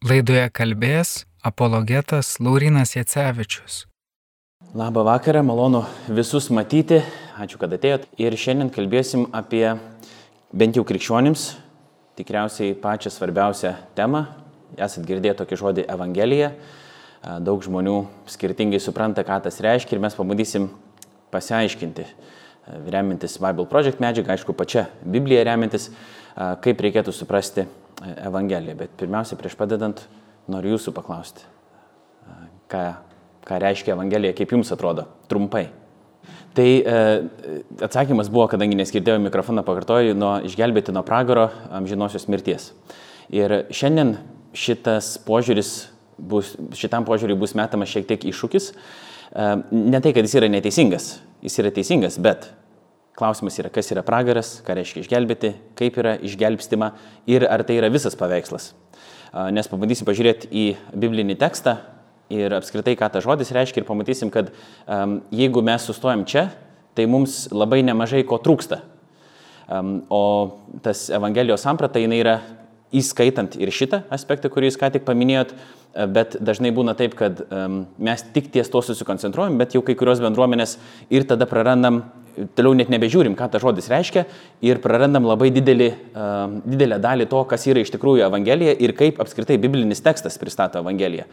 Laidoje kalbės apologetas Laurinas Jacevičius. Labą vakarą, malonu visus matyti, ačiū, kad atėjot. Ir šiandien kalbėsim apie bent jau krikščionims tikriausiai pačią svarbiausią temą. Esat girdėję tokį žodį Evangelija. Daug žmonių skirtingai supranta, ką tas reiškia ir mes pabandysim pasiaiškinti, remintis Bible Project medžiagą, aišku, pačia Biblija remintis, kaip reikėtų suprasti Evangeliją. Bet pirmiausia, prieš padedant, noriu jūsų paklausti, ką, ką reiškia Evangelija, kaip jums atrodo, trumpai. Tai e, atsakymas buvo, kadangi neskirdėjau mikrofoną, pakartoju, nuo išgelbėti nuo pragaro amžinosios mirties. Ir šiandien šitas požiūris bus, šitam požiūriui bus metamas šiek tiek iššūkis. E, ne tai, kad jis yra neteisingas, jis yra teisingas, bet Klausimas yra, kas yra pragaras, ką reiškia išgelbėti, kaip yra išgelbstima ir ar tai yra visas paveikslas. Nes pabandysim pažiūrėti į biblinį tekstą ir apskritai, ką tas žodis reiškia ir pamatysim, kad um, jeigu mes sustojam čia, tai mums labai nemažai ko trūksta. Um, o tas Evangelijos samprata, jinai yra įskaitant ir šitą aspektą, kurį jūs ką tik paminėjot, bet dažnai būna taip, kad um, mes tik ties to susikoncentruojam, bet jau kai kurios bendruomenės ir tada prarandam toliau net nebežiūrim, ką tas žodis reiškia ir prarandam labai didelį, uh, didelę dalį to, kas yra iš tikrųjų Evangelija ir kaip apskritai biblinis tekstas pristato Evangeliją.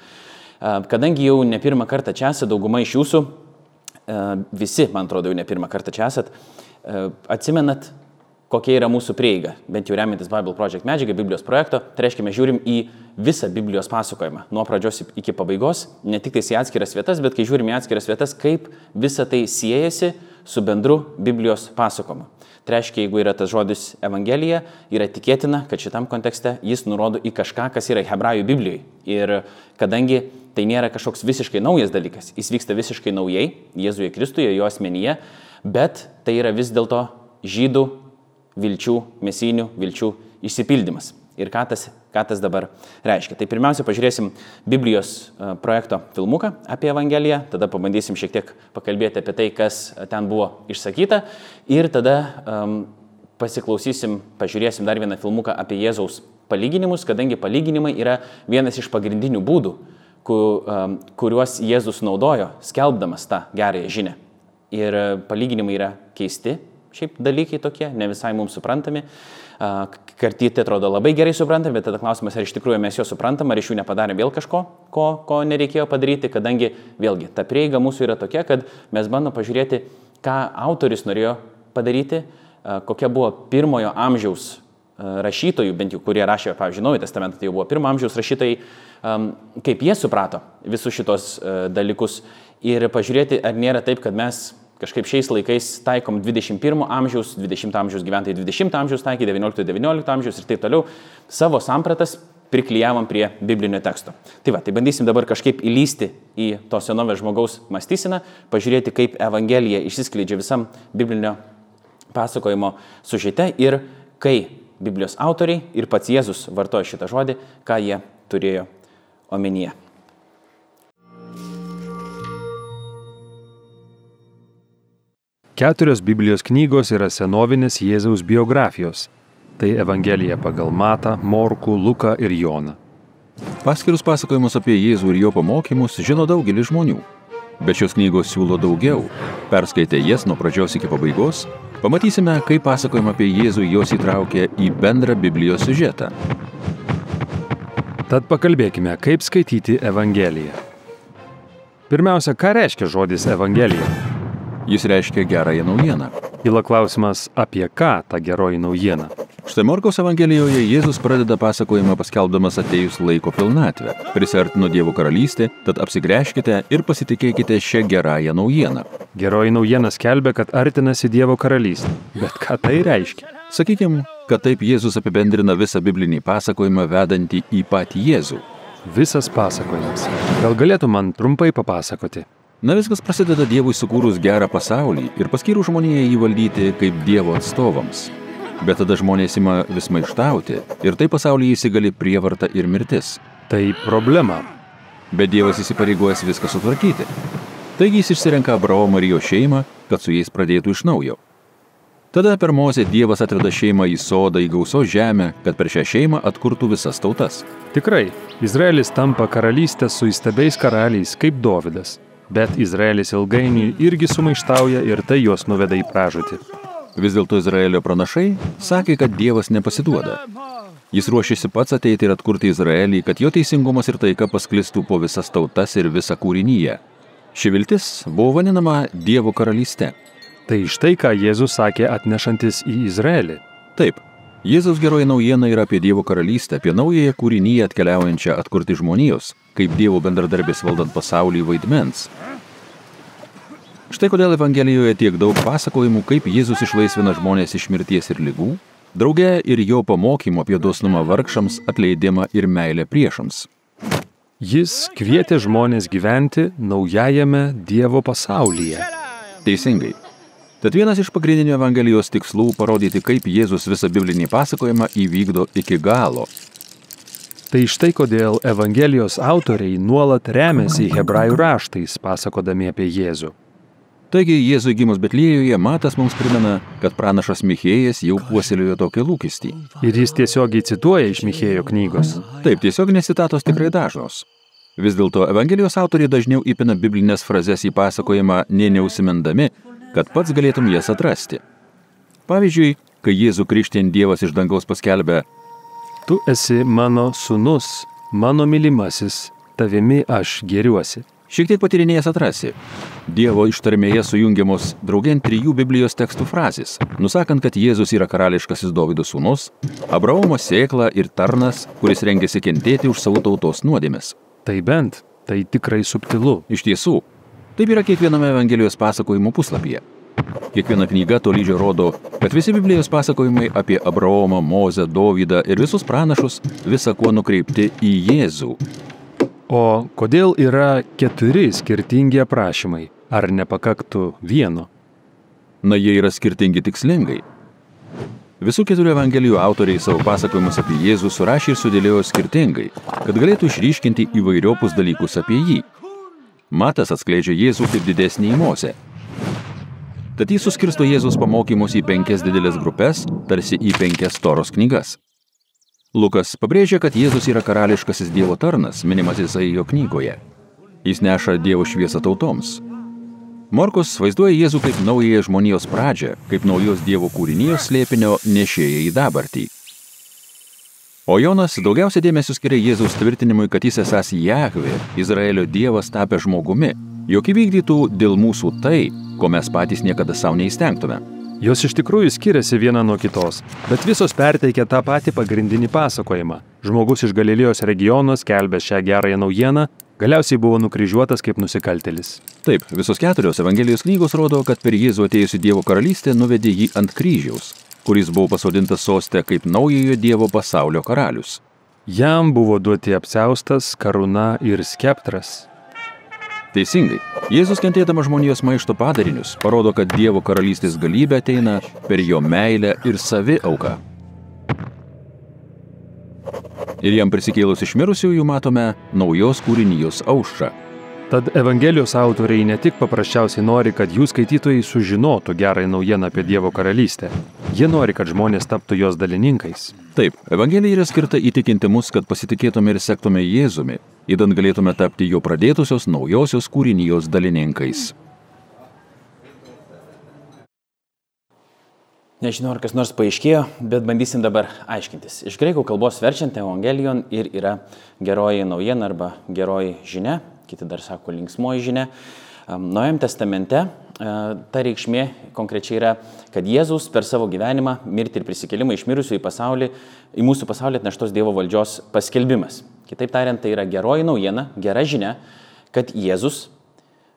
Uh, kadangi jau ne pirmą kartą čia esate, dauguma iš jūsų, uh, visi, man atrodo, jau ne pirmą kartą čia esate, uh, atsimenat, kokia yra mūsų prieiga, bent jau remintis Bible Project medžiaga, Biblijos projekto, tai reiškia, mes žiūrim į visą Biblijos pasakojimą, nuo pradžios iki pabaigos, ne tik į atskiras vietas, bet kai žiūrim į atskiras vietas, kaip visa tai siejasi su bendru Biblijos pasakojimu. Tai reiškia, jeigu yra tas žodis Evangelija, yra tikėtina, kad šitam kontekste jis nurodo į kažką, kas yra Hebrajų Biblijoje. Ir kadangi tai nėra kažkoks visiškai naujas dalykas, jis vyksta visiškai naujai, Jėzuje Kristuje, jo asmenyje, bet tai yra vis dėlto žydų vilčių, mesinių vilčių išsipildymas ir ką tas, ką tas dabar reiškia. Tai pirmiausia, pažiūrėsim Biblijos e, projekto filmuką apie Evangeliją, tada pabandysim šiek tiek pakalbėti apie tai, kas ten buvo išsakyta ir tada um, pasiklausysim, pažiūrėsim dar vieną filmuką apie Jėzaus palyginimus, kadangi palyginimai yra vienas iš pagrindinių būdų, kuriuos Jėzus naudojo, skelbdamas tą gerąją žinę. Ir palyginimai yra keisti, šiaip dalykai tokie, ne visai mums suprantami. Kartyti atrodo labai gerai suprantam, bet tada klausimas, ar iš tikrųjų mes juos suprantam, ar iš jų nepadarėm vėl kažko, ko, ko nereikėjo padaryti, kadangi vėlgi ta prieiga mūsų yra tokia, kad mes bandom pažiūrėti, ką autoris norėjo padaryti, kokia buvo pirmojo amžiaus rašytojų, bent jau kurie rašė, pavyzdžiui, Naują Testamentą, tai jau buvo pirmo amžiaus rašytojai, kaip jie suprato visus šitos dalykus. Ir pažiūrėti, ar nėra taip, kad mes kažkaip šiais laikais taikom 21 amžiaus, 20 amžiaus gyventojai 20 amžiaus taikė, 19-19 amžiaus ir taip toliau, savo sampratas priklyjavom prie biblinio teksto. Tai va, tai bandysim dabar kažkaip įlysti į to senovės žmogaus mąstyseną, pažiūrėti, kaip Evangelija išsiskleidžia visam biblinio pasakojimo sužite ir kai Biblijos autoriai ir pats Jėzus vartoja šitą žodį, ką jie turėjo omenyje. Keturios Biblijos knygos yra senovinės Jėzaus biografijos. Tai Evangelija pagal Matą, Morkų, Luką ir Joną. Paskirus pasakojimus apie Jėzų ir jo pamokymus žino daugelis žmonių. Bet šios knygos siūlo daugiau. Perskaitę jas nuo pradžios iki pabaigos, pamatysime, kaip pasakojama apie Jėzų jos įtraukia į bendrą Biblijos siužetą. Tad pakalbėkime, kaip skaityti Evangeliją. Pirmiausia, ką reiškia žodis Evangelija? Jis reiškia gerąją naujieną. Kyla klausimas, apie ką ta geroji naujiena. Štai Morkaus Evangelijoje Jėzus pradeda pasakojimą paskelbdamas atejus laiko pilnatvę. Prisartino Dievo karalystė, tad apsigręžkite ir pasitikėkite šią gerąją naujieną. Geroji naujiena skelbia, kad artinasi Dievo karalystė. Bet ką tai reiškia? Sakykime, kad taip Jėzus apibendrina visą biblinį pasakojimą vedantį į patį Jėzų. Visas pasakojimas. Gal galėtų man trumpai papasakoti? Na viskas prasideda Dievui sukūrus gerą pasaulį ir paskyrų žmoniją jį valdyti kaip Dievo atstovams. Bet tada žmonės ima vis maištauti ir tai pasaulyje įsigali prievarta ir mirtis. Tai problema. Bet Dievas įsipareigojęs viską sutvarkyti. Taigi jis išsirenka Abraomą ir jo šeimą, kad su jais pradėtų iš naujo. Tada per Mozę Dievas atveda šeimą į sodą, į gausos žemę, kad per šią šeimą atkurtų visas tautas. Tikrai, Izraelis tampa karalystė su įstabiais karaliais kaip Dovydas. Bet Izraelis ilgainiui irgi sumaištauja ir tai juos nuveda į pražūtį. Vis dėlto Izraelio pranašai sakė, kad Dievas nepasiduoda. Jis ruošiasi pats ateiti ir atkurti Izraelį, kad jo teisingumas ir taika pasklistų po visas tautas ir visą kūrinyje. Ši viltis buvo vadinama Dievo karalystė. Tai štai ką Jėzus sakė atnešantis į Izraelį. Taip, Jėzaus geroji naujiena yra apie Dievo karalystę, apie naująją kūrinyje atkeliaujančią atkurti žmonijos, kaip Dievo bendradarbės valdant pasaulį vaidmens. Štai kodėl Evangelijoje tiek daug pasakojimų, kaip Jėzus išlaisvina žmonės iš mirties ir lygų, drauge ir jo pamokymų apie dosnumą vargšams, atleidimą ir meilę priešams. Jis kvietė žmonės gyventi naujajame Dievo pasaulyje. Teisingai. Tad vienas iš pagrindinių Evangelijos tikslų - parodyti, kaip Jėzus visą biblinį pasakojimą įvykdo iki galo. Tai štai kodėl Evangelijos autoriai nuolat remiasi hebrajų raštais, pasakodami apie Jėzų. Taigi Jėzui gimus Betlėjuje Matas mums primena, kad pranašas Michėjas jau puoselėjo tokį lūkestį. Ir jis tiesiogiai cituoja iš Michėjo knygos. Taip, tiesioginės citatos tikrai dažnos. Vis dėlto Evangelijos autoriai dažniau įpina biblinės frazes į pasakojimą, nė neusimendami, kad pats galėtum jas atrasti. Pavyzdžiui, kai Jėzų krikštien Dievas iš dangaus paskelbė, Tu esi mano sunus, mano mylimasis, tavimi aš geriuosi. šiek tiek patyrinėjęs atrasi. Dievo ištarmėje sujungiamos draugien trijų Biblijos tekstų frazės, nusakant, kad Jėzus yra karališkasis Dovido sūnus, Abraomo sėkla ir tarnas, kuris rengėsi kentėti už savo tautos nuodėmes. Tai bent, tai tikrai subtilu. Iš tiesų, taip yra kiekviename Evangelijos pasakojimo puslapyje. Kiekviena knyga tolydžio rodo, kad visi Biblijos pasakojimai apie Abraomą, Mozę, Dovydą ir visus pranašus visą kuo nukreipti į Jėzų. O kodėl yra keturi skirtingi aprašymai? Ar nepakaktų vieno? Na, jie yra skirtingi tikslingai. Visų keturių Evangelijų autoriai savo pasakojimus apie Jėzų surašė ir sudėliojo skirtingai, kad galėtų išryškinti įvairiopus dalykus apie jį. Matas atskleidžia Jėzų kaip didesnį į Mozę. Tad jis suskirsto Jėzus pamokymus į penkias didelės grupės, tarsi į penkias toros knygas. Lukas pabrėžia, kad Jėzus yra karališkasis Dievo tarnas, minimas Izaijo knygoje. Jis neša Dievo šviesą tautoms. Morkus vaizduoja Jėzų kaip naująją žmonijos pradžią, kaip naujos Dievo kūrinijos slėpinio nešėją į dabartį. O Jonas daugiausia dėmesio skiria Jėzaus tvirtinimui, kad jis esas Jahve, Izraelio Dievas tapę žmogumi, jog įvykdytų dėl mūsų tai, ko mes patys niekada savo neįstengtume. Jos iš tikrųjų skiriasi viena nuo kitos, bet visos perteikia tą patį pagrindinį pasakojimą. Žmogus iš Galilėjos regiono skelbė šią gerąją naujieną, galiausiai buvo nukryžiuotas kaip nusikaltelis. Taip, visos keturios Evangelijos knygos rodo, kad per Jėzų atėjusi Dievo karalystė nuvedė jį ant kryžiaus, kuris buvo pasodintas sostė kaip naujojo Dievo pasaulio karalius. Jam buvo duoti apseustas, karūna ir skeptras. Teisingai, Jėzus kentėdamas žmonijos maišto padarinius parodo, kad Dievo karalystės galybė ateina per jo meilę ir savi auką. Ir jam prisikėlus iš mirusiųjų matome naujos kūrinijos aušrą. Tad Evangelijos autoriai ne tik paprasčiausiai nori, kad jų skaitytojai sužinotų gerąją naujieną apie Dievo karalystę, jie nori, kad žmonės taptų jos dalininkais. Taip, Evangelija yra skirta įtikinti mus, kad pasitikėtume ir sektume Jėzumi, įdant galėtume tapti jo pradėtusios naujosios kūrinijos dalininkais. Nežinau, ar kas nors paaiškėjo, bet bandysim dabar aiškintis. Iš greikų kalbos verčiant Evangelijon ir yra geroji naujiena arba geroji žinia, kiti dar sako linksmoji žinia. Naujam testamente ta reikšmė konkrečiai yra, kad Jėzus per savo gyvenimą, mirtį ir prisikėlimą iš mirusių į pasaulį, į mūsų pasaulį atneštos Dievo valdžios paskelbimas. Kitaip tariant, tai yra geroji naujiena, gera žinia, kad Jėzus,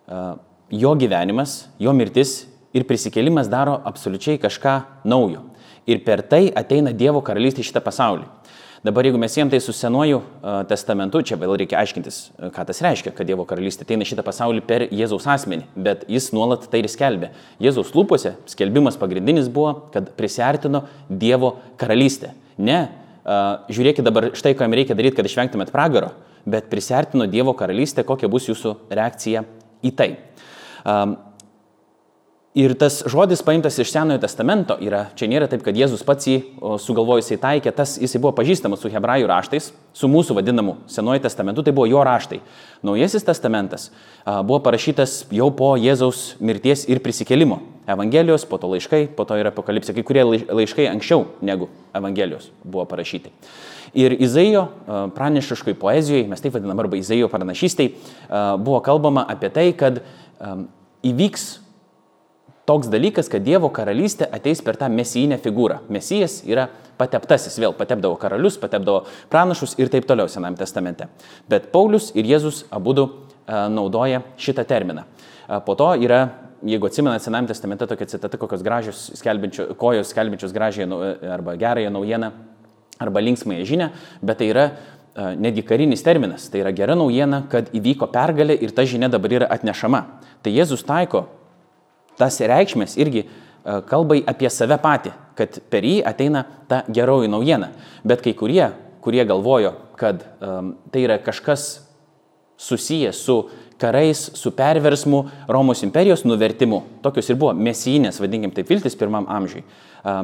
e, jo gyvenimas, jo mirtis ir prisikėlimas daro absoliučiai kažką naujo. Ir per tai ateina Dievo karalystė į šitą pasaulį. Dabar jeigu mes jiem tai su senuoju testamentu, čia vėl reikia aiškintis, ką tas reiškia, kad Dievo karalystė ateina šitą pasaulį per Jėzaus asmenį, bet jis nuolat tai ir skelbė. Jėzaus lūpose skelbimas pagrindinis buvo, kad prisartino Dievo karalystę. Ne, žiūrėkit dabar štai, ką jums reikia daryti, kad išvengtumėt pragaro, bet prisartino Dievo karalystę, kokia bus jūsų reakcija į tai. Ir tas žodis paimtas iš Senojo testamento yra, čia nėra taip, kad Jėzus pats jį sugalvojusiai taikė, tas jisai buvo pažįstamas su hebrajų raštais, su mūsų vadinamu Senojo testamentu, tai buvo jo raštai. Naujasis testamentas buvo parašytas jau po Jėzaus mirties ir prisikėlimo. Evangelijos, po to laiškai, po to ir apokalipsė, kai kurie laiškai anksčiau negu Evangelijos buvo parašyti. Ir Izaijo pranešiškai poezijoje, mes taip vadinam, arba Izaijo pranašystai, buvo kalbama apie tai, kad įvyks toks dalykas, kad Dievo karalystė ateis per tą mesijinę figūrą. Mesijas yra pateptasis, vėl patepdavo karalius, patepdavo pranašus ir taip toliau Sename testamente. Bet Paulius ir Jėzus abu du naudoja šitą terminą. Po to yra, jeigu atsimenate Sename testamente tokia citata, kokios gražios skelbinčio, kojos skelbinčios gražią arba gerąją naujieną arba linksmąją žinę, bet tai yra netgi karinis terminas. Tai yra gera naujiena, kad įvyko pergalė ir ta žinia dabar yra atnešama. Tai Jėzus taiko tas reikšmės irgi e, kalbai apie save patį, kad per jį ateina ta geroji naujiena. Bet kai kurie, kurie galvojo, kad um, tai yra kažkas susijęs su karais, su perversmu, Romos imperijos nuvertimu. Tokios ir buvo mesijinės, vadinkim taip, viltis pirmam amžiui.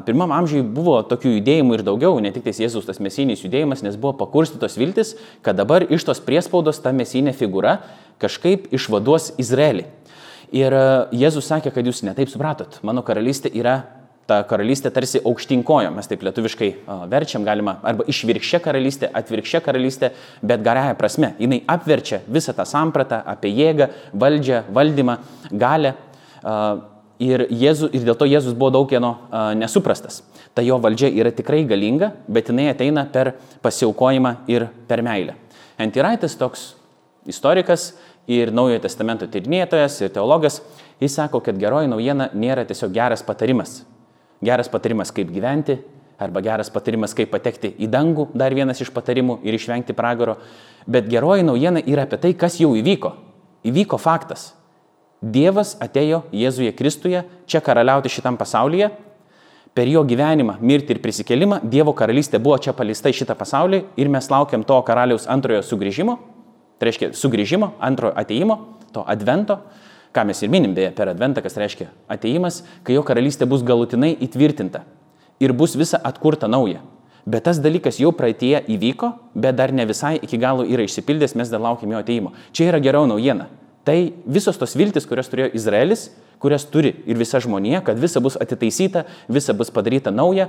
Pirmam amžiui buvo tokių judėjimų ir daugiau, ne tik tais Jėzus tas mesijinis judėjimas, nes buvo pakurstytos viltis, kad dabar iš tos priespaudos ta mesijinė figūra kažkaip išvaduos Izraelį. Ir e, Jėzus sakė, kad jūs netaip supratot, mano karalystė yra ta karalystė tarsi aukštinkojo, mes taip lietuviškai verčiam galima, arba išvirkščia karalystė, atvirkščia karalystė, bet gerąją prasme. Jis apverčia visą tą sampratą apie jėgą, valdžią, valdymą, galę. Ir, Jėzu, ir dėl to Jėzus buvo daug kieno nesuprastas. Ta jo valdžia yra tikrai galinga, bet jinai ateina per pasiaukojimą ir per meilę. Antiraitis toks istorikas ir Naujojo testamento tyrinėtojas ir teologas, jis sako, kad geroji naujiena nėra tiesiog geras patarimas. Geras patarimas, kaip gyventi, arba geras patarimas, kaip patekti į dangų, dar vienas iš patarimų ir išvengti pragaro. Bet geroji naujiena yra apie tai, kas jau įvyko. Įvyko faktas. Dievas atėjo Jėzuje Kristuje čia karaliauti šitam pasaulyje. Per jo gyvenimą, mirtį ir prisikelimą Dievo karalystė buvo čia paleista į šitą pasaulį ir mes laukiam to karaliaus antrojo sugrįžimo Tai reiškia sugrįžimo, antrojo ateimo, to advento, ką mes ir minim beje per adventą, kas reiškia ateimas, kai jo karalystė bus galutinai įtvirtinta ir bus visa atkurta nauja. Bet tas dalykas jau praeitie įvyko, bet dar ne visai iki galo yra išsipildęs, mes dar laukiam jo ateimo. Čia yra geriau naujiena. Tai visos tos viltis, kurias turėjo Izraelis, kurias turi ir visa žmonija, kad visa bus atitaisyta, visa bus padaryta nauja,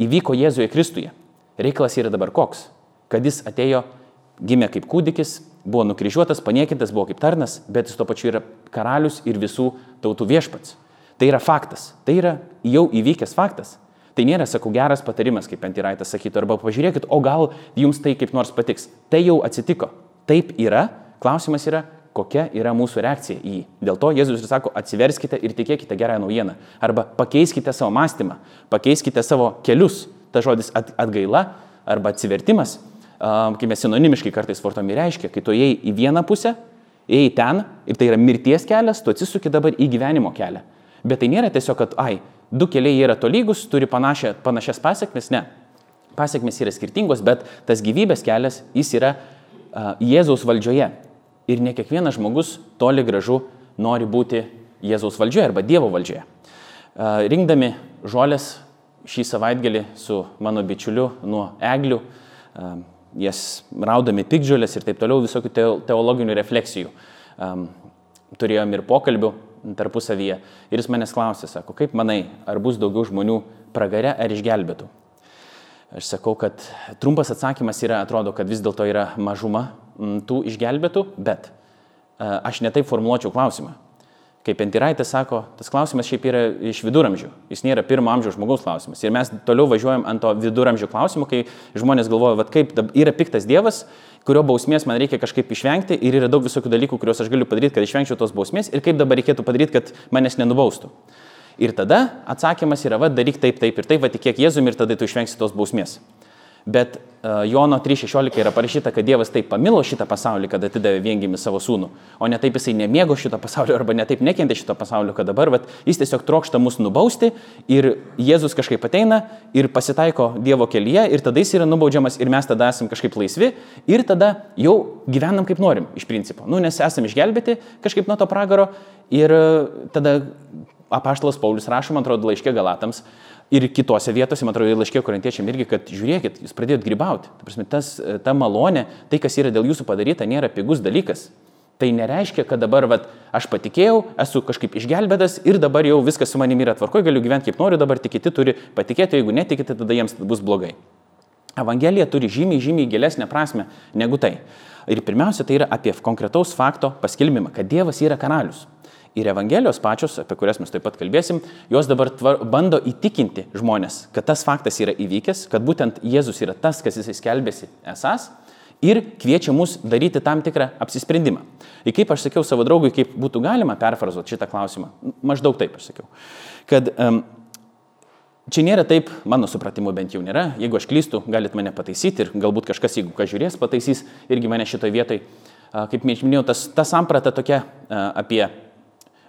įvyko Jėzuje Kristuje. Reikalas yra dabar koks? Kad jis atėjo, gimė kaip kūdikis, buvo nukryžiuotas, paniekintas, buvo kaip tarnas, bet jis tuo pačiu yra karalius ir visų tautų viešpats. Tai yra faktas, tai yra jau įvykęs faktas. Tai nėra, sakau, geras patarimas, kaip Antiraitas sakytų, arba pažiūrėkit, o gal jums tai kaip nors patiks. Tai jau atsitiko. Taip yra. Klausimas yra, kokia yra mūsų reakcija į jį. Dėl to Jėzus ir sako, atsiverskite ir tikėkite gerąją naujieną. Arba pakeiskite savo mąstymą, pakeiskite savo kelius. Ta žodis atgaila arba atsivertimas kai mes sinonimiškai kartais vartomi reiškia, kai tu įėjai į vieną pusę, įėjai ten ir tai yra mirties kelias, tu atsisuki dabar į gyvenimo kelią. Bet tai nėra tiesiog, kad, ai, du keliai yra tolygus, turi panašia, panašias pasiekmes, ne. Pasiekmes yra skirtingos, bet tas gyvybės kelias, jis yra uh, Jėzaus valdžioje. Ir ne kiekvienas žmogus toli gražu nori būti Jėzaus valdžioje arba Dievo valdžioje. Uh, rinkdami žolės šį savaitgalį su mano bičiuliu nuo eglių, uh, jas raudami pikdžiulės ir taip toliau, visokių teologinių refleksijų. Um, turėjom ir pokalbių tarpusavyje. Ir jis manęs klausė, sako, kaip manai, ar bus daugiau žmonių pragare ar išgelbėtų? Aš sakau, kad trumpas atsakymas yra, atrodo, kad vis dėlto yra mažuma tų išgelbėtų, bet aš netaip formuluočiau klausimą. Kaip Entiraitas sako, tas klausimas šiaip yra iš viduramžių. Jis nėra pirmo amžiaus žmogaus klausimas. Ir mes toliau važiuojam ant to viduramžių klausimų, kai žmonės galvoja, vad kaip yra piktas Dievas, kurio bausmės man reikia kažkaip išvengti ir yra daug visokių dalykų, kuriuos aš galiu padaryti, kad išvengčiau tos bausmės ir kaip dabar reikėtų padaryti, kad manęs nenubaustų. Ir tada atsakymas yra, vad daryk taip, taip ir taip, vad tikėk Jėzumi ir tada tu išvengsi tos bausmės. Bet uh, Jono 3.16 yra parašyta, kad Dievas taip pamilo šitą pasaulį, kad atidavė viengimi savo sūnų, o ne taip jisai nemėgo šito pasaulio arba ne taip nekentė šito pasaulio, kad dabar vat, jis tiesiog trokšta mus nubausti ir Jėzus kažkaip ateina ir pasitaiko Dievo kelyje ir tada jis yra nubaudžiamas ir mes tada esame kažkaip laisvi ir tada jau gyvenam kaip norim iš principo. Nu, nes esame išgelbėti kažkaip nuo to pragaro ir tada apaštalas Paulius rašo, man atrodo, laiškė Galatams ir kitose vietose, man atrodo, laiškė korintiečiam irgi, kad žiūrėkit, jūs pradėjot grybauti. Ta, prasme, tas, ta malonė, tai, kas yra dėl jūsų padaryta, nėra pigus dalykas. Tai nereiškia, kad dabar vat, aš patikėjau, esu kažkaip išgelbėtas ir dabar jau viskas su manimi yra tvarkoje, galiu gyventi kaip noriu, dabar tik kiti turi patikėti, jeigu netikite, tada jiems bus blogai. Evangelija turi žymiai, žymiai gilesnę prasme negu tai. Ir pirmiausia, tai yra apie konkretaus fakto paskelbimą, kad Dievas yra karalius. Ir Evangelijos pačios, apie kurias mes taip pat kalbėsim, jos dabar tvar, bando įtikinti žmonės, kad tas faktas yra įvykęs, kad būtent Jėzus yra tas, kas jisai skelbėsi esas ir kviečia mus daryti tam tikrą apsisprendimą. Ir kaip aš sakiau savo draugui, kaip būtų galima perfrazuoti šitą klausimą, maždaug taip aš sakiau, kad um, čia nėra taip, mano supratimu bent jau nėra, jeigu aš klystu, galit mane pataisyti ir galbūt kažkas, jeigu kas žiūrės, pataisys irgi mane šitoje vietoje. Kaip minėjau, tas, ta samprata tokia apie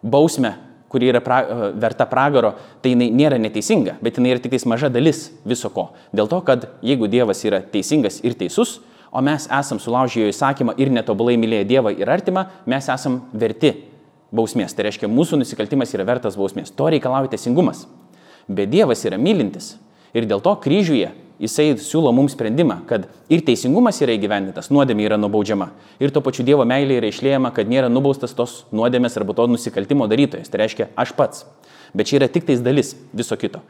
bausmę, kuri yra pra, verta pragaro, tai jinai nėra neteisinga, bet jinai yra tik maža dalis viso ko. Dėl to, kad jeigu Dievas yra teisingas ir teisus, o mes esam sulaužę jo įsakymą ir netobulai mylėję Dievą ir artimą, mes esam verti bausmės. Tai reiškia, mūsų nusikaltimas yra vertas bausmės. To reikalauja teisingumas. Bet Dievas yra mylintis. Ir dėl to kryžiuje jisai siūlo mums sprendimą, kad ir teisingumas yra įgyvendintas, nuodėmė yra nubaudžiama. Ir tuo pačiu Dievo meilė yra išlėjama, kad nėra nubaustas tos nuodėmės arba to nusikaltimo darytojas. Tai reiškia, aš pats. Bet čia yra tik tais dalis viso kito.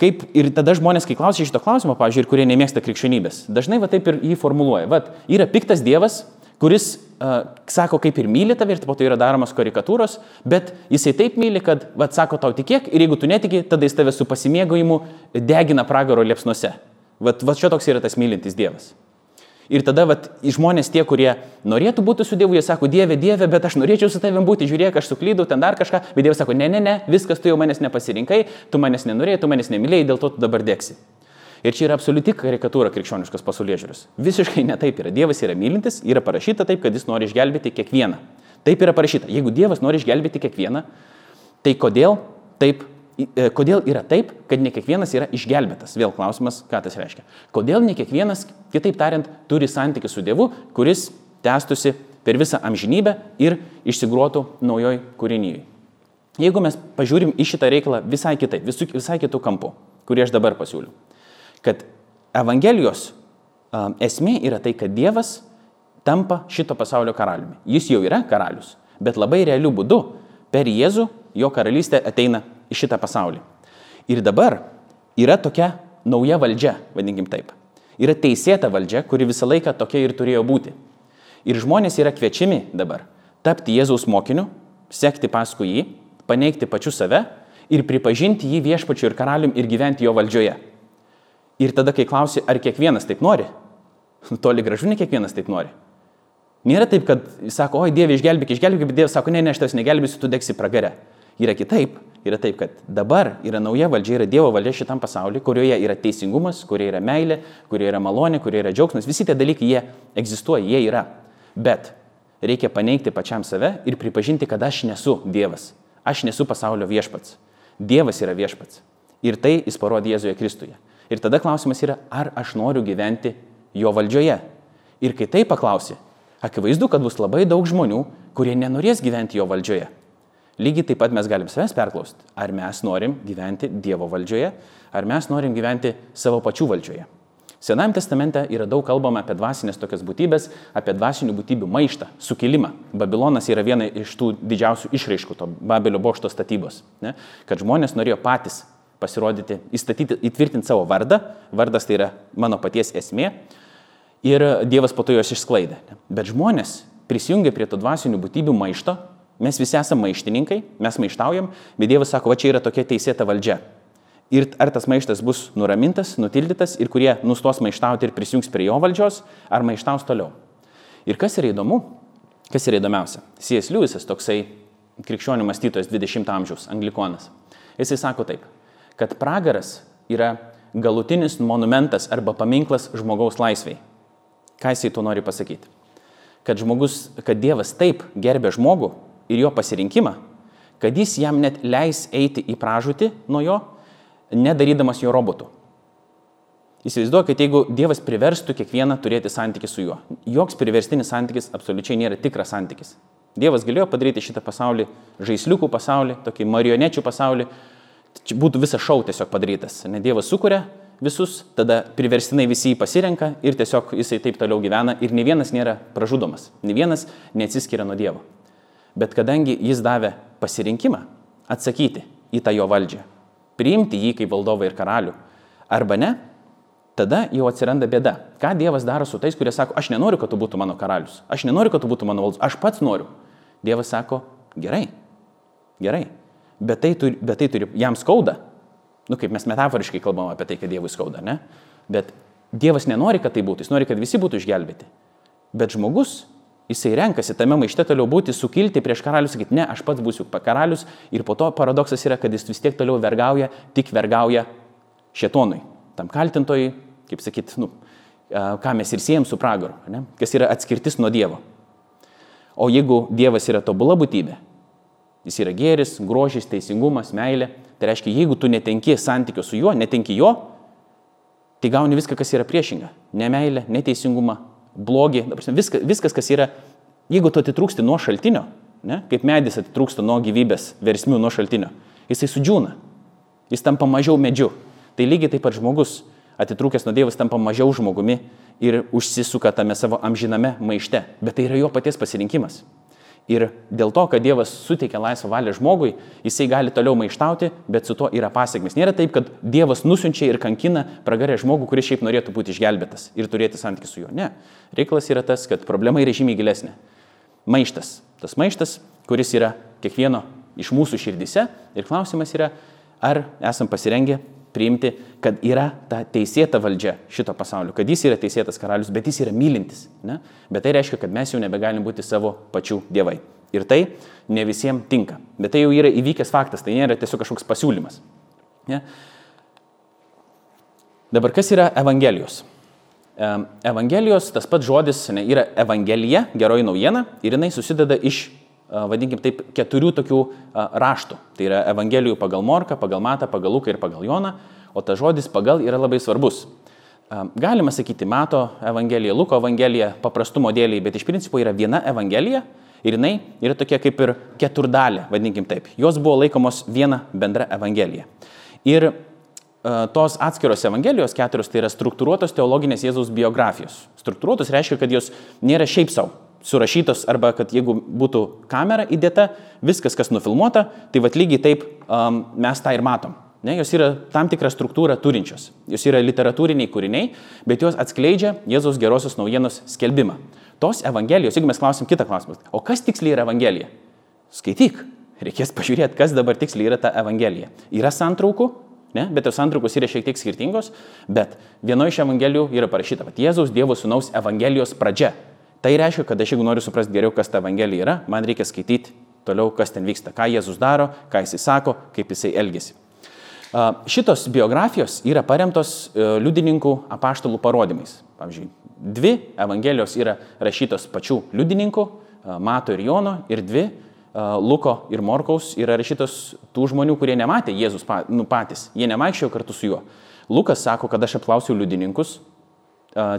Kaip ir tada žmonės, kai klausia šito klausimo, pavyzdžiui, ir kurie nemėgsta krikščionybės, dažnai va taip ir jį formuluoja. Vat, yra piktas Dievas, kuris uh, sako, kaip ir myli tave ir po to yra daromas karikatūros, bet jisai taip myli, kad, vat, sako, tau tikėk ir jeigu tu netiki, tada jis tave su pasimėgojimu degina pragaro liepsnuose. Vat, vat čia toks yra tas mylintis Dievas. Ir tada vat, žmonės tie, kurie norėtų būti su Dievu, jie sako, Dieve, Dieve, bet aš norėčiau su tavim būti, žiūrėk, aš suklydau ten dar kažką, bet Dievas sako, ne, ne, ne, viskas tu jau manęs nepasirinkai, tu manęs nenorėjai, tu manęs nemylėjai, dėl to tu dabar dėksi. Ir čia yra absoliuti karikatūra krikščioniškos pasaulyje žiūros. Visiškai ne taip yra. Dievas yra mylintis, yra parašyta taip, kad jis nori išgelbėti kiekvieną. Taip yra parašyta. Jeigu Dievas nori išgelbėti kiekvieną, tai kodėl taip E, kodėl yra taip, kad ne kiekvienas yra išgelbėtas? Vėl klausimas, ką tas reiškia. Kodėl ne kiekvienas, kitaip tariant, turi santykių su Dievu, kuris tęstusi per visą amžinybę ir išsigruotų naujoj kūrinyje. Jeigu mes pažiūrim į šitą reikalą visai kitaip, visai kitų kampų, kurį aš dabar pasiūliu, kad Evangelijos esmė yra tai, kad Dievas tampa šito pasaulio karaliumi. Jis jau yra karalius, bet labai realiu būdu per Jėzų jo karalystė ateina į šitą pasaulį. Ir dabar yra tokia nauja valdžia, vadinkim taip. Yra teisėta valdžia, kuri visą laiką tokia ir turėjo būti. Ir žmonės yra kviečiami dabar tapti Jėzaus mokiniu, sekti paskui jį, paneigti pačiu save ir pripažinti jį viešpačiu ir karalium ir gyventi jo valdžioje. Ir tada, kai klausi, ar kiekvienas taip nori, toli gražu ne kiekvienas taip nori. Nėra taip, kad sako, oi Dieve, išgelbėk, išgelbėk, bet Dievas sako, ne, ne, aš tavęs negelbėsiu, tu degsi pragare. Yra kitaip yra taip, kad dabar yra nauja valdžia, yra Dievo valdžia šitam pasauliu, kurioje yra teisingumas, kurioje yra meilė, kurioje yra malonė, kurioje yra džiaugsmas. Visi tie dalykai, jie egzistuoja, jie yra. Bet reikia paneigti pačiam save ir pripažinti, kad aš nesu Dievas. Aš nesu pasaulio viešpats. Dievas yra viešpats. Ir tai jis parodė Jėzuje Kristuje. Ir tada klausimas yra, ar aš noriu gyventi jo valdžioje. Ir kai tai paklausi, akivaizdu, kad bus labai daug žmonių, kurie nenorės gyventi jo valdžioje. Lygiai taip pat mes galim savęs perklausti, ar mes norim gyventi Dievo valdžioje, ar mes norim gyventi savo pačių valdžioje. Senajame testamente yra daug kalbama apie dvasinės tokias būtybės, apie dvasinių būtybių maištą, sukilimą. Babilonas yra viena iš tų didžiausių išraiškų to Babelio bokšto statybos. Ne? Kad žmonės norėjo patys pasirodyti, įstatyti, įtvirtinti savo vardą. Vardas tai yra mano paties esmė. Ir Dievas po to juos išsklaidė. Bet žmonės prisijungė prie to dvasinių būtybių maišto Mes visi esame maištininkai, mes maištaujam, bet Dievas sako, va čia yra tokia teisėta valdžia. Ir ar tas maištas bus nuramintas, nutildytas ir kurie nustos maištauti ir prisijungs prie jo valdžios, ar maištaus toliau. Ir kas yra įdomu, kas yra įdomiausia, C.S. Lewisas, toksai krikščionių mąstytojas 20-ojo amžiaus, anglikonas. Jisai sako taip, kad pragaras yra galutinis monumentas arba paminklas žmogaus laisviai. Ką jisai tuo nori pasakyti? Kad, žmogus, kad Dievas taip gerbė žmogų, ir jo pasirinkimą, kad jis jam net leis eiti į pražūtį nuo jo, nedarydamas jo robotų. Įsivaizduoju, kad jeigu Dievas priverstų kiekvieną turėti santykių su juo, joks priverstinis santykis absoliučiai nėra tikras santykis. Dievas galėjo padaryti šitą pasaulį, žaisliukų pasaulį, tokį marionečių pasaulį. Čia būtų visas šau tiesiog padarytas. Ne Dievas sukuria visus, tada priverstinai visi jį pasirenka ir tiesiog jisai taip toliau gyvena ir ne vienas nėra pražudomas, ne vienas neatsiskiria nuo Dievo. Bet kadangi jis davė pasirinkimą atsakyti į tą jo valdžią, priimti jį kaip valdovą ir karalių, arba ne, tada jau atsiranda bėda. Ką Dievas daro su tais, kurie sako, aš nenoriu, kad tu būtum mano karalius, aš nenoriu, kad tu būtum mano valdovas, aš pats noriu. Dievas sako, gerai, gerai, bet tai turi, bet tai turi jam skauda. Nu, kaip mes metaforiškai kalbam apie tai, kad Dievui skauda, ne? Bet Dievas nenori, kad tai būtų, jis nori, kad visi būtų išgelbėti. Bet žmogus, jisai renkasi tame maište toliau būti, sukilti prieš karalius, sakyti, ne, aš pats būsiu karalius ir po to paradoksas yra, kad jis vis tiek toliau vergauja, tik vergauja šetonui, tam kaltintojui, kaip sakyt, nu, ką mes ir siejam su pragaru, ne? kas yra atskirtis nuo Dievo. O jeigu Dievas yra tobula būtybė, jis yra gėris, grožis, teisingumas, meilė, tai reiškia, jeigu tu netenki santykio su juo, netenki jo, tai gauni viską, kas yra priešinga. Nemeilė, neteisingumą, blogį, viskas, viskas, kas yra, jeigu tu atitrūksti nuo šaltinio, ne, kaip medis atitrūksta nuo gyvybės versmių nuo šaltinio, jisai sudžiūna, jis tampa mažiau medžiu. Tai lygiai taip pat žmogus atitrūkęs nuo Dievo tampa mažiau žmogumi ir užsisuka tame savo amžiname maište. Bet tai yra jo paties pasirinkimas. Ir dėl to, kad Dievas suteikia laisvą valią žmogui, jisai gali toliau maištauti, bet su to yra pasiekmes. Nėra taip, kad Dievas nusinčia ir kankina pragarę žmogų, kuris šiaip norėtų būti išgelbėtas ir turėti santykių su juo. Ne. Reikalas yra tas, kad problema yra žymiai gilesnė. Maištas. Tas maištas, kuris yra kiekvieno iš mūsų širdise. Ir klausimas yra, ar esam pasirengę priimti, kad yra ta teisėta valdžia šito pasaulio, kad jis yra teisėtas karalius, bet jis yra mylintis. Ne? Bet tai reiškia, kad mes jau nebegalim būti savo pačių dievai. Ir tai ne visiems tinka. Bet tai jau yra įvykęs faktas, tai nėra tiesiog kažkoks pasiūlymas. Ne? Dabar kas yra Evangelijos? Evangelijos, tas pats žodis ne, yra Evangelija, geroji naujiena, ir jinai susideda iš vadinkim taip, keturių tokių raštų. Tai yra Evangelijų pagal Morką, pagal Matą, pagal Luką ir pagal Joną, o tas žodis pagal yra labai svarbus. Galima sakyti Mato Evangelija, Luko Evangelija, paprastumo dėliai, bet iš principo yra viena Evangelija ir jinai yra tokia kaip ir keturdalė, vadinkim taip. Jos buvo laikomos viena bendra Evangelija. Ir tos atskiros Evangelijos keturios tai yra struktūruotos teologinės Jėzaus biografijos. Struktūruotos reiškia, kad jos nėra šiaip savo surašytos arba kad jeigu būtų kamera įdėta, viskas, kas nufilmuota, tai vad lygiai taip um, mes tą ir matom. Ne, jos yra tam tikrą struktūrą turinčios. Jos yra literatūriniai kūriniai, bet jos atskleidžia Jėzaus gerosios naujienos skelbimą. Tos Evangelijos, jeigu mes klausim kitą klausimą, o kas tiksliai yra Evangelija? Skaityk, reikės pažiūrėti, kas dabar tiksliai yra ta Evangelija. Yra santraukų, ne, bet tos santraukos yra šiek tiek skirtingos, bet vienoje iš Evangelijų yra parašyta, kad Jėzaus Dievo Sūnaus Evangelijos pradžia Tai reiškia, kad aš jeigu noriu suprasti geriau, kas ta Evangelija yra, man reikia skaityti toliau, kas ten vyksta, ką Jėzus daro, ką jisai sako, kaip jisai elgesi. Šitos biografijos yra paremtos e, liudininkų apaštalų parodymais. Pavyzdžiui, dvi Evangelijos yra rašytos pačių liudininkų, Mato ir Jono, ir dvi Luko ir Morkaus yra rašytos tų žmonių, kurie nematė Jėzus nu, patys, jie nemaikščiojo kartu su juo. Lukas sako, kad aš apklausiau liudininkus,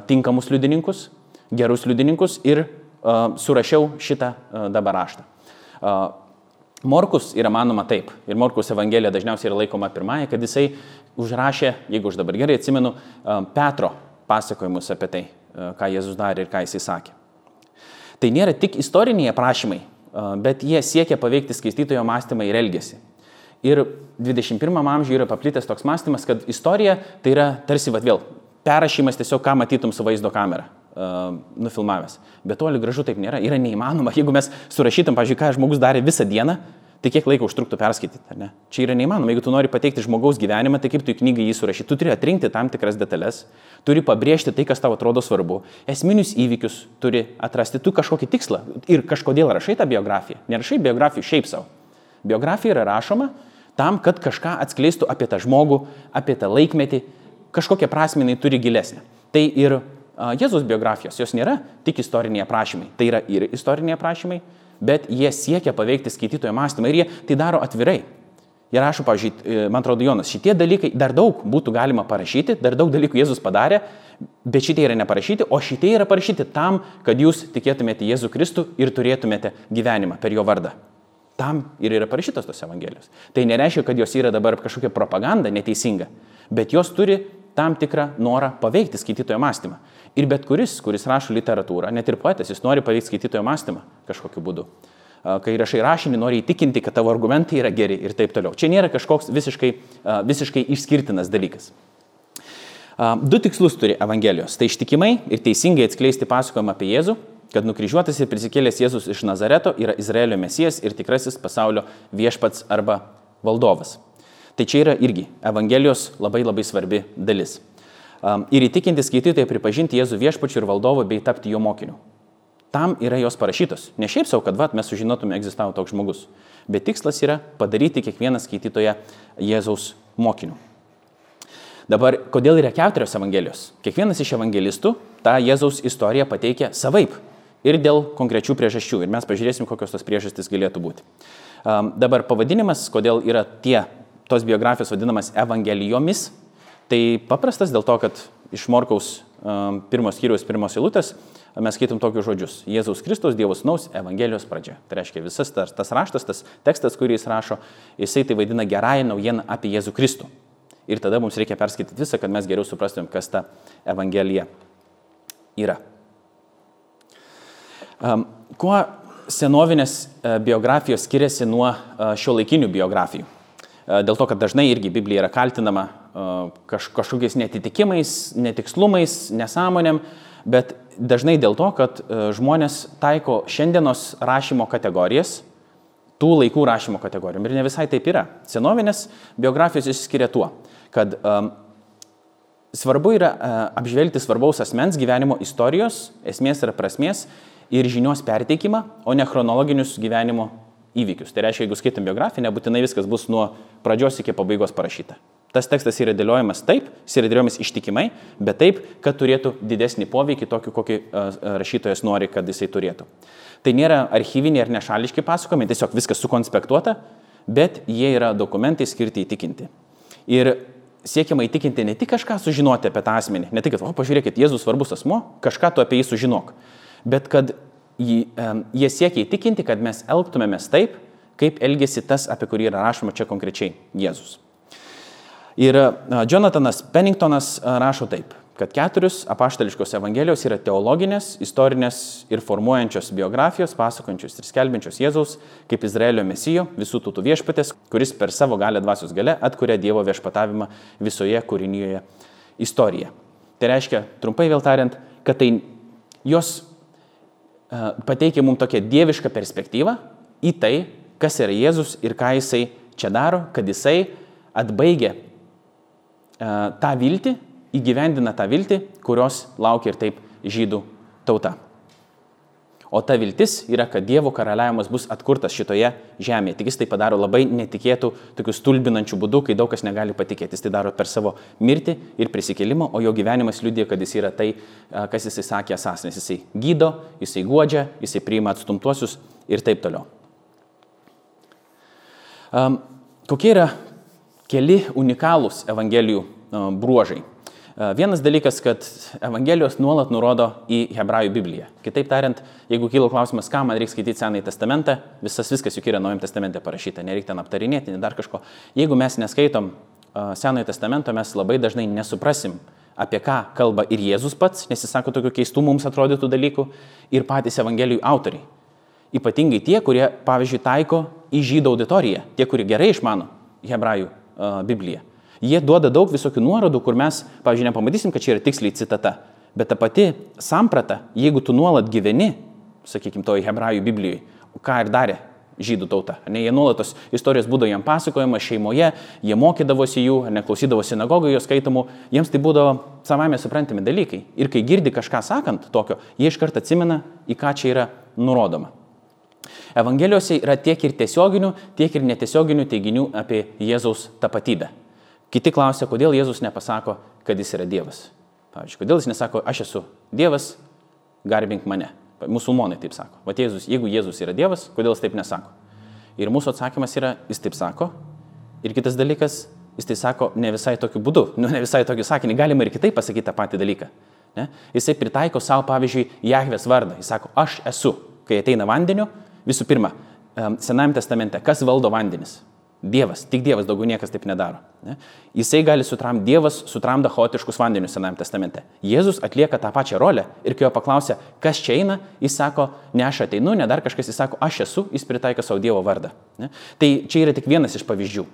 tinkamus liudininkus, gerus liudininkus ir surašiau šitą dabar raštą. Morkus yra manoma taip, ir Morkus Evangelija dažniausiai yra laikoma pirmąją, kad jisai užrašė, jeigu aš dabar gerai atsimenu, Petro pasakojimus apie tai, ką Jėzus darė ir ką jisai sakė. Tai nėra tik istoriniai aprašymai, bet jie siekia paveikti skaitytojo mąstymą ir elgesį. Ir 21 amžiuje yra paplitęs toks mąstymas, kad istorija tai yra tarsi, vad vėl, perrašymas tiesiog, ką matytum su vaizdo kamera nufilmavęs. Bet toli gražu taip nėra. Yra neįmanoma. Jeigu mes surašytum, pažiūrėjau, ką žmogus darė visą dieną, tai kiek laiko užtruktų perskaityti. Ne? Čia yra neįmanoma. Jeigu tu nori pateikti žmogaus gyvenimą, tai kaip tu į knygą jį surašyti? Tu turi atrinkti tam tikras detalės, turi pabrėžti tai, kas tau atrodo svarbu, esminius įvykius turi atrasti, tu kažkokį tikslą ir kažkodėl rašai tą biografiją. Nerašai biografijų šiaip savo. Biografija yra rašoma tam, kad kažką atskleistų apie tą žmogų, apie tą laikmetį, kažkokią prasme jinai turi gilesnę. Tai ir Jėzus biografijos, jos nėra tik istoriniai aprašymai, tai yra ir istoriniai aprašymai, bet jie siekia paveikti skaitytojo mąstymą ir jie tai daro atvirai. Jie rašo, pavyzdžiui, e, man atrodo, Jonas, šitie dalykai dar daug būtų galima parašyti, dar daug dalykų Jėzus padarė, Bet šitie yra neparašyti, o šitie yra parašyti tam, kad jūs tikėtumėte Jėzų Kristų ir turėtumėte gyvenimą per jo vardą. Tam ir yra parašytos tos Evangelijos. Tai nereiškia, kad jos yra dabar kažkokia propaganda neteisinga, bet jos turi tam tikrą norą paveikti skaitytojo mąstymą. Ir bet kuris, kuris rašo literatūrą, net ir poetas, jis nori paveikti skaitytojo mąstymą kažkokiu būdu. Kai rašai rašinį, nori įtikinti, kad tavo argumentai yra geri ir taip toliau. Čia nėra kažkoks visiškai, visiškai išskirtinas dalykas. Du tikslus turi Evangelijos. Tai ištikimai ir teisingai atskleisti pasakojimą apie Jėzų, kad nukryžiuotas ir prisikėlęs Jėzus iš Nazareto yra Izraelio mesijas ir tikrasis pasaulio viešpats arba valdovas. Tai čia yra irgi Evangelijos labai labai svarbi dalis. Ir įtikinti skaitytojai pripažinti Jėzų viešpačiu ir valdovu bei tapti jo mokiniu. Tam yra jos parašytos. Ne šiaip savo, kad vat, mes sužinotume, egzistavo toks žmogus. Bet tikslas yra padaryti kiekvieną skaitytoją Jėzaus mokiniu. Dabar, kodėl yra keturios Evangelijos? Kiekvienas iš evangelistų tą Jėzaus istoriją pateikia savaip ir dėl konkrečių priežasčių. Ir mes pažiūrėsim, kokios tos priežastys galėtų būti. Um, dabar pavadinimas, kodėl yra tie, tos biografijos vadinamas Evangelijomis, tai paprastas dėl to, kad iš Morkaus um, pirmos skyriaus pirmos eilutės mes skaitom tokius žodžius. Jėzaus Kristus, Dievo Sūnaus, Evangelijos pradžia. Tai reiškia visas tas, tas raštas, tas tekstas, kurį jis rašo, jisai tai vadina gerąją naujieną apie Jėzų Kristų. Ir tada mums reikia perskaityti visą, kad mes geriau suprastumėm, kas ta Evangelija yra. Um, kuo senovinės uh, biografijos skiriasi nuo uh, šio laikinių biografijų? Uh, dėl to, kad dažnai irgi Biblija yra kaltinama kaž, kažkokiais netitikimais, netikslumais, nesąmonėm, bet dažnai dėl to, kad žmonės taiko šiandienos rašymo kategorijas, tų laikų rašymo kategorijom. Ir ne visai taip yra. Senovinės biografijos išskiria tuo, kad um, svarbu yra uh, apžvelgti svarbaus asmens gyvenimo istorijos, esmės ir prasmės ir žinios perteikimą, o ne chronologinius gyvenimo įvykius. Tai reiškia, jeigu skaitom biografiją, nebūtinai viskas bus nuo pradžios iki pabaigos parašyta. Tas tekstas yra dėliojamas taip, jis yra dėliojamas ištikimai, bet taip, kad turėtų didesnį poveikį tokį, kokį rašytojas nori, kad jisai turėtų. Tai nėra archyviniai ar nešališki pasakojimai, tiesiog viskas sukonspektuota, bet jie yra dokumentai skirti įtikinti. Ir siekiama įtikinti ne tik kažką sužinoti apie tą asmenį, ne tik, kad, o pažiūrėkit, Jėzus svarbus asmo, kažką tu apie jį sužinok, bet kad jį, jie siekia įtikinti, kad mes elgtumėmės taip, kaip elgesi tas, apie kurį yra rašoma čia konkrečiai Jėzus. Ir Jonathanas Penningtonas rašo taip kad keturios apaštališkos evangelijos yra teologinės, istorinės ir formuojančios biografijos, pasakojančios ir skelbiančios Jėzaus kaip Izraelio mesijo, visų tautų viešpatės, kuris per savo galę dvasios gale atkuria Dievo viešpatavimą visoje kūrinyje istoriją. Tai reiškia, trumpai vėl tariant, kad tai jos pateikia mums tokią dievišką perspektyvą į tai, kas yra Jėzus ir ką jisai čia daro, kad jisai atbaigia uh, tą viltį, įgyvendina tą viltį, kurios laukia ir taip žydų tauta. O ta viltis yra, kad Dievo karaliavimas bus atkurtas šitoje žemėje. Tik jis tai padaro labai netikėtų, tokių stulbinančių būdų, kai daug kas negali patikėti. Jis tai daro per savo mirtį ir prisikėlimą, o jo gyvenimas liūdė, kad jis yra tai, kas jisai sakė esas, nes jisai gydo, jisai guodžia, jisai priima atstumtuosius ir taip toliau. Um, kokie yra keli unikalūs Evangelijų bruožai? Vienas dalykas, kad Evangelijos nuolat nurodo į Hebrajų Bibliją. Kitaip tariant, jeigu kyla klausimas, ką man reikia skaityti Senąjį testamentą, visas viskas juk yra Naujam testamente parašyta, nereikia ten aptarinėti, ne dar kažko. Jeigu mes neskaitom Senojo testamento, mes labai dažnai nesuprasim, apie ką kalba ir Jėzus pats, nes jis sako tokių keistų mums atrodytų dalykų, ir patys Evangelijų autoriai. Ypatingai tie, kurie, pavyzdžiui, taiko į žydų auditoriją, tie, kurie gerai išmano Hebrajų Bibliją. Jie duoda daug visokių nuorodų, kur mes, pavyzdžiui, nepamatysim, kad čia yra tiksliai citata. Bet ta pati samprata, jeigu tu nuolat gyveni, sakykime, toj hebrajų Biblijoje, ką ir darė žydų tauta. Ne, jie nuolatos istorijos būdavo jam pasakojama šeimoje, jie mokydavosi jų, neklausydavo sinagogoje skaitomų, jiems tai būdavo savame suprantami dalykai. Ir kai girdi kažką sakant tokio, jie iš karto atsimena, į ką čia yra nurodoma. Evangelijose yra tiek ir tiesioginių, tiek ir netiesioginių teiginių apie Jėzaus tapatybę. Kiti klausia, kodėl Jėzus nepasako, kad jis yra Dievas. Pavyzdžiui, kodėl jis nesako, aš esu Dievas, garbink mane. Musulmonai taip sako. O Jėzus, jeigu Jėzus yra Dievas, kodėl jis taip nesako? Ir mūsų atsakymas yra, jis taip sako. Ir kitas dalykas, jis tai sako ne visai tokiu būdu, nu, ne visai tokiu sakinį, galima ir kitaip pasakyti tą patį dalyką. Ne? Jisai pritaiko savo, pavyzdžiui, Jahvės vardą. Jis sako, aš esu. Kai ateina vandeniu, visų pirma, Senajame testamente, kas valdo vandenis? Dievas, tik Dievas, daugiau niekas taip nedaro. Ne? Jisai gali sutramdyti, Dievas sutramda chaotiškus vandenius Senajame testamente. Jėzus atlieka tą pačią rolę ir kai jo paklausia, kas čia eina, jis sako, ne aš ateinu, ne dar kažkas, jis sako, aš esu, jis pritaiko savo Dievo vardą. Ne? Tai čia yra tik vienas iš pavyzdžių.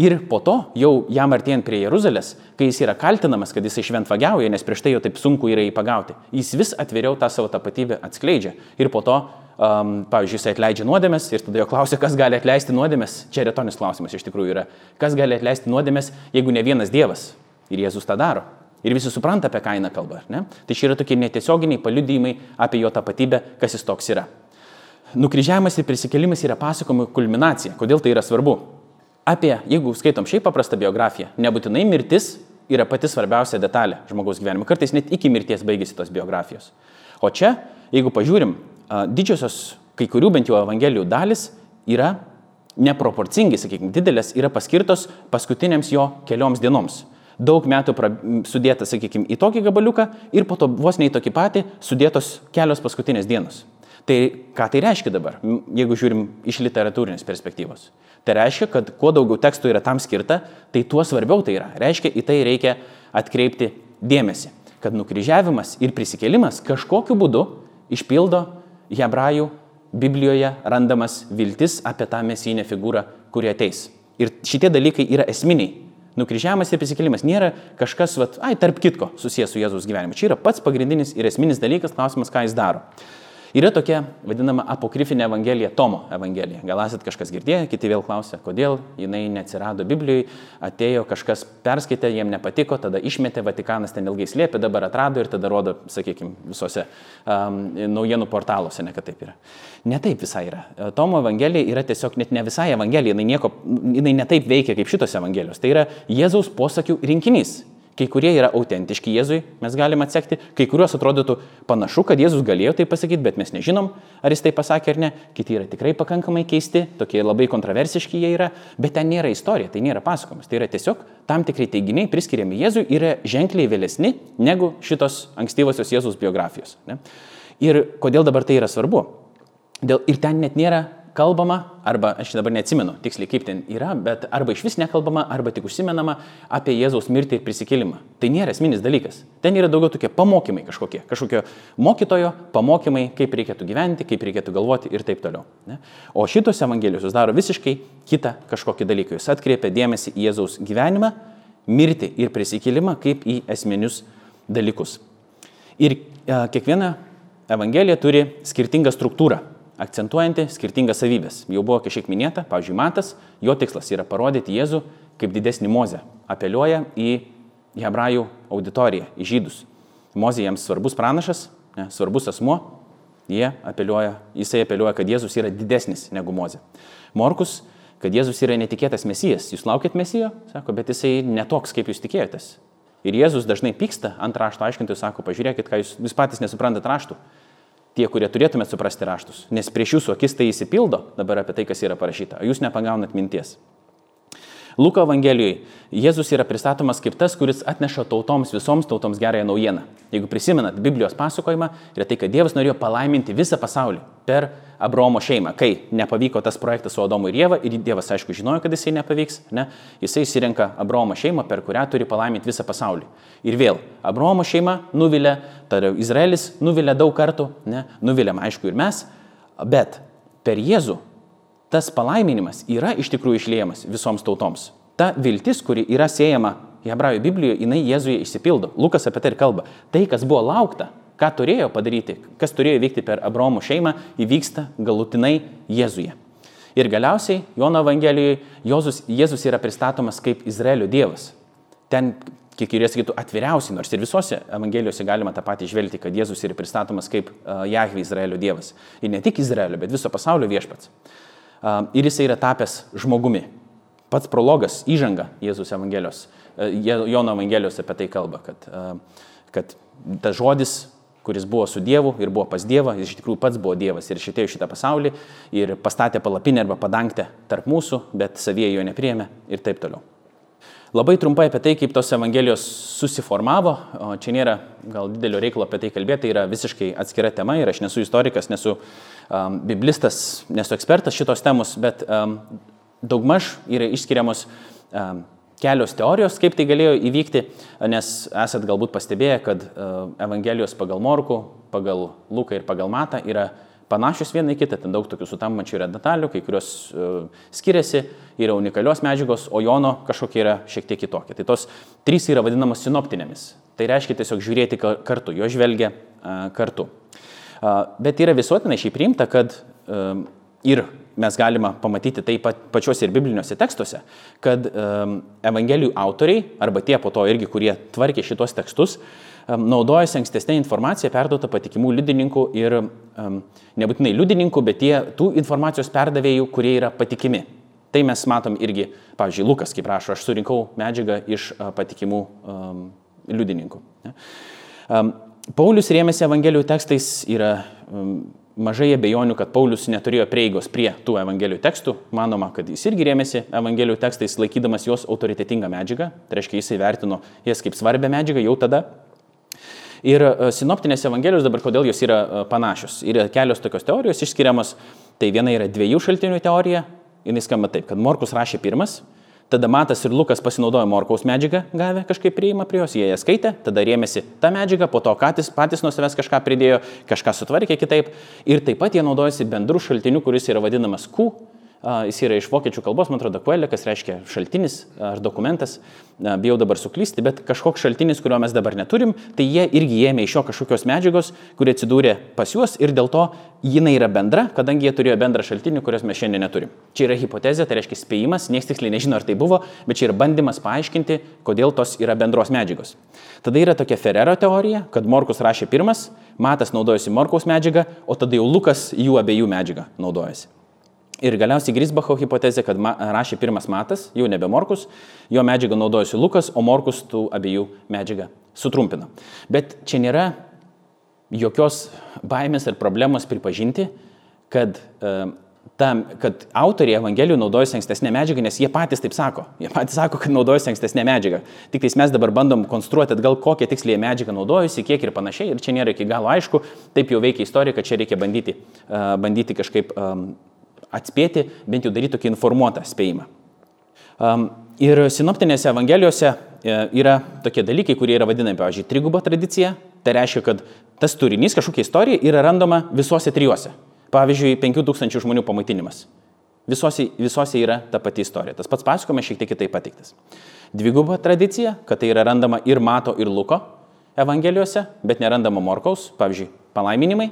Ir po to, jau jam artėjant prie Jeruzalės, kai jis yra kaltinamas, kad jis išventvagiauja, nes prieš tai jau taip sunku yra jį pagauti, jis vis atviriau tą savo tapatybę atskleidžia. Ir po to um, pavyzdžiui, jis atleidžia nuodėmės ir tada jo klausia, kas gali atleisti nuodėmės. Čia retonis klausimas iš tikrųjų yra. Kas gali atleisti nuodėmės, jeigu ne vienas Dievas? Ir Jėzus tą daro. Ir visi supranta, apie ką eina kalba. Ne? Tai čia yra tokie netiesioginiai paliudymai apie jo tapatybę, kas jis toks yra. Nukryžiavimas ir prisikelimas yra pasakojimo kulminacija. Kodėl tai yra svarbu? Apie, jeigu skaitom šiaip paprastą biografiją, nebūtinai mirtis yra pati svarbiausia detalė žmogaus gyvenime. Kartais net iki mirties baigėsi tos biografijos. O čia, jeigu pažiūrim, didžiosios kai kurių bent jau evangelijų dalis yra neproporcingai, sakykime, didelės, yra paskirtos paskutiniams jo kelioms dienoms. Daug metų pra, sudėta, sakykime, į tokį gabaliuką ir po to vos ne į tokį patį sudėtos kelios paskutinės dienos. Tai ką tai reiškia dabar, jeigu žiūrim iš literatūrinės perspektyvos? Tai reiškia, kad kuo daugiau tekstų yra tam skirta, tai tuo svarbiau tai yra. Reiškia, į tai reikia atkreipti dėmesį, kad nukryžiavimas ir prisikėlimas kažkokiu būdu išpildo hebrajų Biblijoje randamas viltis apie tą mesinę figūrą, kuri ateis. Ir šitie dalykai yra esminiai. Nukryžiavimas ir prisikėlimas nėra kažkas, vat, ai, tarp kitko susijęs su Jėzaus gyvenimu. Čia yra pats pagrindinis ir esminis dalykas, klausimas, ką jis daro. Yra tokia vadinama apokrifinė evangelija, Tomo evangelija. Gal esat kažkas girdėję, kiti vėl klausia, kodėl jinai neatsirado Biblijoje, atėjo kažkas perskaitė, jiem nepatiko, tada išmetė, Vatikanas ten ilgai slėpė, dabar atrado ir tada rodo, sakykime, visose um, naujienų portaluose, ne kad taip yra. Ne taip visai yra. Tomo evangelija yra tiesiog net ne visai evangelija, jinai, nieko, jinai ne taip veikia kaip šitos evangelijos. Tai yra Jėzaus posakių rinkinys. Kai kurie yra autentiški Jėzui, mes galime atsekti, kai kuriuos atrodytų panašu, kad Jėzus galėjo tai pasakyti, bet mes nežinom, ar jis tai pasakė ar ne. Kiti yra tikrai pakankamai keisti, tokie labai kontroversiški jie yra, bet ten nėra istorija, tai nėra pasakojimas. Tai yra tiesiog tam tikrai teiginiai priskiriami Jėzui yra ženkliai vėlesni negu šitos ankstyvosios Jėzus biografijos. Ne? Ir kodėl dabar tai yra svarbu? Dėl, ir ten net nėra kalbama, arba aš dabar neatsimenu tiksliai kaip ten yra, bet arba iš vis nekalbama, arba tik užsimenama apie Jėzaus mirtį ir prisikėlimą. Tai nėra esminis dalykas. Ten yra daugiau tokie pamokymai kažkokie, kažkokio mokytojo pamokymai, kaip reikėtų gyventi, kaip reikėtų galvoti ir taip toliau. Ne? O šitos evangelijos jūs daro visiškai kitą kažkokį dalyką. Jūs atkreipia dėmesį į Jėzaus gyvenimą, mirtį ir prisikėlimą kaip į esminius dalykus. Ir e, kiekviena evangelija turi skirtingą struktūrą akcentuojanti skirtingas savybės. Jau buvo kažkiek minėta, pavyzdžiui, Matas, jo tikslas yra parodyti Jėzų kaip didesnį mozę. Apeliuoja į hebrajų auditoriją, į žydus. Mozė jiems svarbus pranašas, ne, svarbus asmuo, jie apeliuoja, jisai apeliuoja, kad Jėzus yra didesnis negu mozė. Morkus, kad Jėzus yra netikėtas mesijas. Jūs laukit mesijo, sako, bet jisai netoks, kaip jūs tikėjotės. Ir Jėzus dažnai pyksta ant rašto aiškintojų, sako, pažiūrėkit, jūs, jūs patys nesuprantat raštų tie, kurie turėtumėte suprasti raštus, nes prieš jūsų akis tai įsipildo dabar apie tai, kas yra parašyta, o jūs nepagaunat minties. Luko Evangelijoje Jėzus yra pristatomas kaip tas, kuris atneša tautoms, visoms tautoms gerąją naujieną. Jeigu prisimenat Biblijos pasakojimą, yra tai, kad Dievas norėjo palaiminti visą pasaulį per Abromo šeimą, kai nepavyko tas projektas su Adomu ir Jėva, ir Dievas aišku žinojo, kad jisai nepavyks, ne? jisai įsirenka Abromo šeimą, per kurią turi palaiminti visą pasaulį. Ir vėl, Abromo šeima nuvilia, tada Izraelis nuvilia daug kartų, ne? nuviliam aišku ir mes, bet per Jėzų tas palaiminimas yra iš tikrųjų išliejamas visoms tautoms. Ta viltis, kuri yra siejama Hebrajų Biblijoje, jinai Jėzuje išsipildo. Lukas apie tai ir kalba. Tai, kas buvo laukta, ką turėjo padaryti, kas turėjo vykti per Abraomo šeimą, įvyksta galutinai Jėzuje. Ir galiausiai Jono Evangelijoje Jėzus, Jėzus yra pristatomas kaip Izraelio Dievas. Ten, kiek ir sakytų, atviriausiai, nors ir visose Evangelijose galima tą patį žvelgti, kad Jėzus yra pristatomas kaip Jahve Izraelio Dievas. Ir ne tik Izraelio, bet viso pasaulio viešpats ir jisai yra tapęs žmogumi. Pats prologas, įžanga Jėzus Evangelijos, e, Jono Evangelijos apie tai kalba, kad, kad tas žodis, kuris buvo su Dievu ir buvo pas Dievą, jis iš tikrųjų pats buvo Dievas ir šitėjo šitą pasaulį ir pastatė palapinę arba padangtę tarp mūsų, bet savie jo nepriemė ir taip toliau. Labai trumpai apie tai, kaip tos Evangelijos susiformavo, o čia nėra gal didelio reikalo apie tai kalbėti, tai yra visiškai atskira tema ir aš nesu istorikas, nesu um, biblistas, nesu ekspertas šitos temos, bet um, daugmaž yra išskiriamos um, kelios teorijos, kaip tai galėjo įvykti, nes esat galbūt pastebėję, kad uh, Evangelijos pagal Morku, pagal Luką ir pagal Matą yra panašios viena į kitą, ten daug tokių sutampančių yra detalių, kai kurios uh, skiriasi, yra unikalios medžiagos, o Jono kažkokia yra šiek tiek kitokia. Tai tos trys yra vadinamos sinoptinėmis. Tai reiškia tiesiog žiūrėti kartu, jo žvelgia uh, kartu. Uh, bet yra visuotinai šiai priimta, kad uh, ir mes galime pamatyti pat pačiuose ir bibliniuose tekstuose, kad um, Evangelijų autoriai, arba tie po to irgi, kurie tvarkė šitos tekstus, um, naudojasi ankstesnė informacija perduota patikimų liudininkų ir nebūtinai liudininkų, bet tie tų informacijos perdavėjų, kurie yra patikimi. Tai mes matom irgi, pavyzdžiui, Lukas, kaip rašo, aš surinkau medžiagą iš patikimų um, liudininkų. Um, Paulius rėmėsi Evangelijų tekstais, yra um, mažai abejonių, kad Paulius neturėjo prieigos prie tų Evangelijų tekstų. Manoma, kad jis irgi rėmėsi Evangelijų tekstais, laikydamas juos autoritetingą medžiagą. Tai reiškia, jis įvertino jas kaip svarbę medžiagą jau tada. Ir e, sinoptinės Evangelijos dabar, kodėl jos yra e, panašios? Yra kelios tokios teorijos išskiriamos. Tai viena yra dviejų šaltinių teorija. Jis skamba taip, kad Morkus rašė pirmas, Tada Matas ir Lukas pasinaudojo Morkaus medžiagą, gavę kažkaip prieimą prie jos, jie ją skaitė, tada rėmėsi tą medžiagą, po to patys, patys nuo savęs kažką pridėjo, kažką sutvarkė kitaip. Ir taip pat jie naudojasi bendrų šaltinių, kuris yra vadinamas Q Jis yra iš vokiečių kalbos, man atrodo, kuelė, kas reiškia šaltinis ar dokumentas. Bijau dabar suklysti, bet kažkoks šaltinis, kurio mes dabar neturim, tai jie irgi ėmė iš jo kažkokios medžiagos, kurie atsidūrė pas juos ir dėl to jinai yra bendra, kadangi jie turėjo bendrą šaltinį, kurios mes šiandien neturim. Čia yra hipotezė, tai reiškia spėjimas, niekas tiksliai nežino, ar tai buvo, bet čia yra bandymas paaiškinti, kodėl tos yra bendros medžiagos. Tada yra tokia Ferrero teorija, kad Morkus rašė pirmas, Matas naudojasi Morkaus medžiagą, o tada jau Lukas jų abiejų medžiagą naudojasi. Ir galiausiai Grisbacho hipotezė, kad ma, rašė pirmas Matas, jau nebe Morkus, jo medžiagą naudojosi Lukas, o Morkus tų abiejų medžiagą sutrumpino. Bet čia nėra jokios baimės ar problemos pripažinti, kad, uh, tam, kad autoriai Evangelijų naudojasi ankstesnė medžiaga, nes jie patys taip sako. Jie patys sako, kad naudojasi ankstesnė medžiaga. Tik tais mes dabar bandom konstruoti atgal, kokią tiksliai medžiagą naudojasi, kiek ir panašiai. Ir čia nėra iki galo aišku, taip jau veikia istorija, kad čia reikia bandyti, uh, bandyti kažkaip atspėti, bent jau daryti tokį informuotą spėjimą. Ir sinoptinėse evangelijose e, yra tokie dalykai, kurie yra vadinami, pavyzdžiui, trigubo tradicija. Tai reiškia, kad tas turinys, kažkokia istorija yra randama visuose trijuose. Pavyzdžiui, 5000 žmonių pamaitinimas. Visose, visose yra ta pati istorija. Tas pats pasakojimas šiek tiek kitaip pateiktas. Dviguba tradicija, kad tai yra randama ir Mato, ir Luko evangelijose, bet nerandama Morkaus, pavyzdžiui, palaiminimai.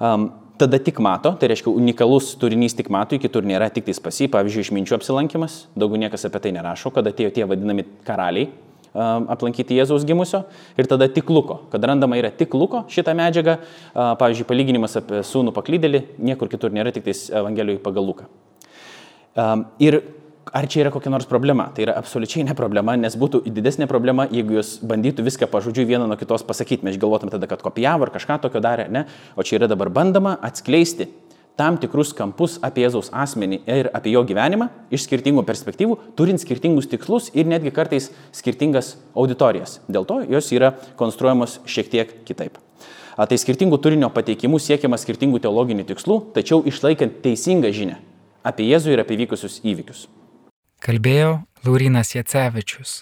Um, tada tik mato, tai reiškia unikalus turinys tik mato, kitur nėra tik tais pasi, pavyzdžiui, išminčių apsilankimas, daugiau niekas apie tai nerašo, kada atėjo tie vadinami karaliai aplankyti Jėzaus gimusio ir tada tik Luko, kad randama yra tik Luko šitą medžiagą, pavyzdžiui, palyginimas apie sūnų paklydėlį, niekur kitur nėra tik tais Evangelijoje pagal Luką. Ir ar čia yra kokia nors problema? Tai yra absoliučiai ne problema, nes būtų didesnė problema, jeigu jūs bandytų viską pažodžiui vieną nuo kitos pasakyti. Mes galvotum tada, kad kopijavo ar kažką tokio darė, ne? O čia yra dabar bandama atskleisti tam tikrus kampus apie Jėzaus asmenį ir apie jo gyvenimą iš skirtingų perspektyvų, turint skirtingus tikslus ir netgi kartais skirtingas auditorijas. Dėl to jos yra konstruojamos šiek tiek kitaip. A, tai skirtingų turinio pateikimų siekiama skirtingų teologinių tikslų, tačiau išlaikant teisingą žinią apie Jėzų ir apie vykusius įvykius kalbėjo Laurinas Jacevičius.